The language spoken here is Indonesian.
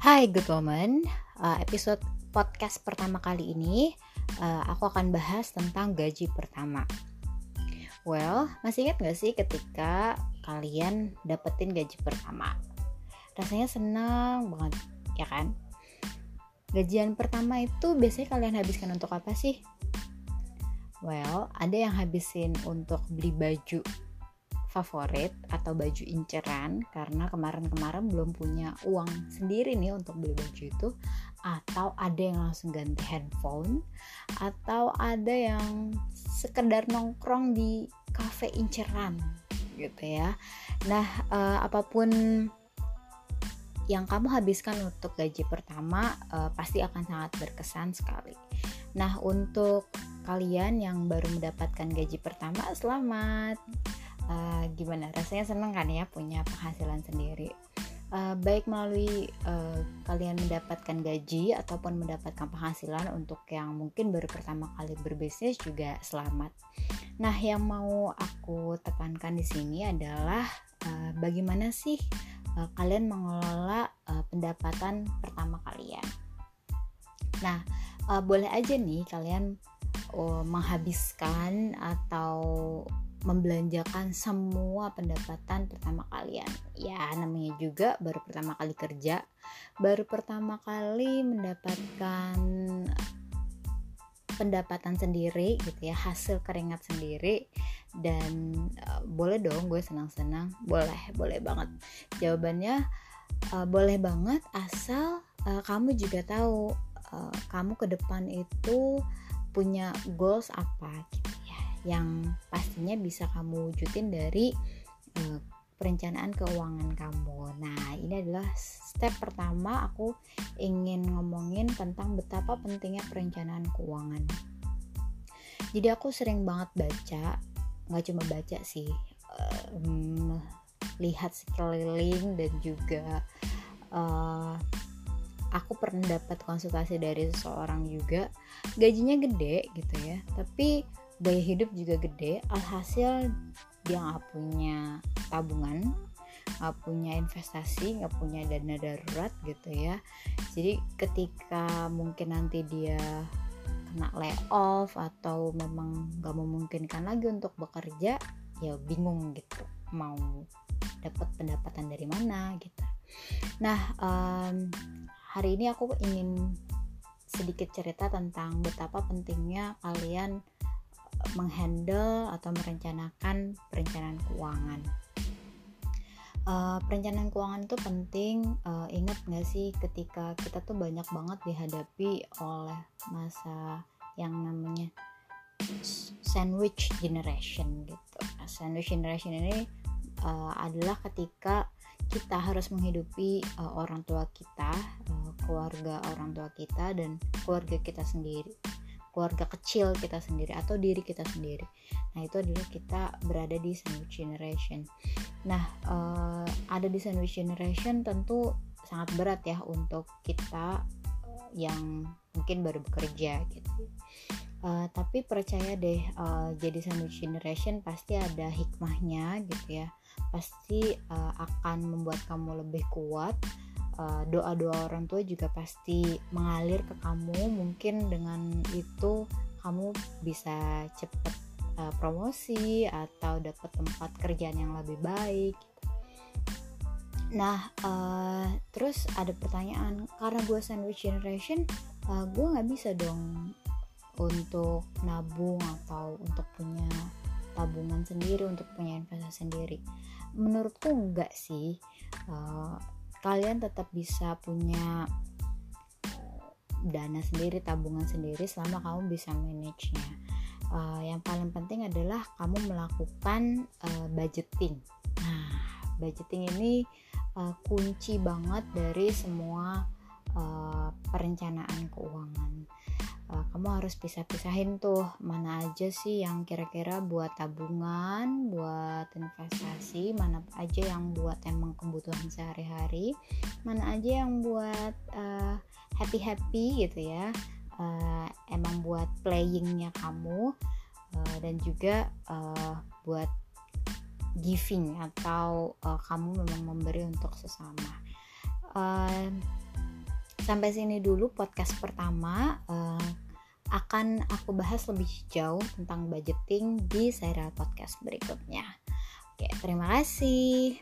Hai good woman, uh, episode podcast pertama kali ini uh, aku akan bahas tentang gaji pertama. Well, masih ingat gak sih ketika kalian dapetin gaji pertama? Rasanya senang banget, ya kan? Gajian pertama itu biasanya kalian habiskan untuk apa sih? Well, ada yang habisin untuk beli baju favorit atau baju inceran karena kemarin-kemarin belum punya uang sendiri nih untuk beli baju itu. Atau ada yang langsung ganti handphone atau ada yang sekedar nongkrong di cafe inceran gitu ya. Nah uh, apa pun yang kamu habiskan untuk gaji pertama uh, pasti akan sangat berkesan sekali. Nah untuk kalian yang baru mendapatkan gaji pertama selamat uh, gimana rasanya seneng kan ya punya penghasilan sendiri uh, baik melalui uh, kalian mendapatkan gaji ataupun mendapatkan penghasilan untuk yang mungkin baru pertama kali berbisnis juga selamat. Nah, yang mau aku tekankan di sini adalah uh, bagaimana sih uh, kalian mengelola uh, pendapatan pertama kalian. Nah, uh, boleh aja nih kalian uh, menghabiskan atau membelanjakan semua pendapatan pertama kalian. Ya, namanya juga baru pertama kali kerja, baru pertama kali mendapatkan pendapatan sendiri gitu ya, hasil keringat sendiri dan uh, boleh dong gue senang-senang, boleh, boleh banget. Jawabannya uh, boleh banget asal uh, kamu juga tahu uh, kamu ke depan itu punya goals apa yang pastinya bisa kamu wujudin dari uh, perencanaan keuangan kamu. Nah, ini adalah step pertama aku ingin ngomongin tentang betapa pentingnya perencanaan keuangan. Jadi aku sering banget baca, nggak cuma baca sih, um, lihat sekeliling dan juga uh, aku pernah dapat konsultasi dari seseorang juga gajinya gede gitu ya, tapi gaya hidup juga gede alhasil dia nggak punya tabungan nggak punya investasi nggak punya dana darurat gitu ya. Jadi ketika mungkin nanti dia kena layoff atau memang nggak memungkinkan lagi untuk bekerja ya bingung gitu mau dapat pendapatan dari mana gitu. Nah um, hari ini aku ingin sedikit cerita tentang betapa pentingnya kalian menghandle atau merencanakan perencanaan keuangan. Uh, perencanaan keuangan itu penting. Uh, ingat nggak sih ketika kita tuh banyak banget dihadapi oleh masa yang namanya sandwich generation gitu. Nah, sandwich generation ini uh, adalah ketika kita harus menghidupi uh, orang tua kita, uh, keluarga orang tua kita dan keluarga kita sendiri keluarga kecil kita sendiri atau diri kita sendiri. Nah, itu adalah kita berada di sandwich generation. Nah, uh, ada di sandwich generation tentu sangat berat ya untuk kita yang mungkin baru bekerja gitu. Uh, tapi percaya deh uh, jadi sandwich generation pasti ada hikmahnya gitu ya. Pasti uh, akan membuat kamu lebih kuat doa-doa orang tua juga pasti mengalir ke kamu. Mungkin dengan itu kamu bisa cepet uh, promosi atau dapat tempat kerjaan yang lebih baik. Nah uh, terus ada pertanyaan karena gue sandwich generation uh, gue nggak bisa dong untuk nabung atau untuk punya tabungan sendiri untuk punya investasi sendiri. Menurutku enggak sih uh, kalian tetap bisa punya dana sendiri, tabungan sendiri selama kamu bisa manage-nya. Uh, yang paling penting adalah kamu melakukan uh, budgeting. Nah, budgeting ini uh, kunci banget dari semua uh, perencanaan keuangan uh, kamu harus pisah-pisahin tuh mana aja sih yang kira-kira buat tabungan, buat investasi, mana aja yang buat emang kebutuhan sehari-hari, mana aja yang buat uh, happy-happy gitu ya, uh, emang buat playingnya kamu uh, dan juga uh, buat giving atau uh, kamu memang memberi untuk sesama. Uh, sampai sini dulu podcast pertama uh, akan aku bahas lebih jauh tentang budgeting di serial podcast berikutnya. Oke, terima kasih.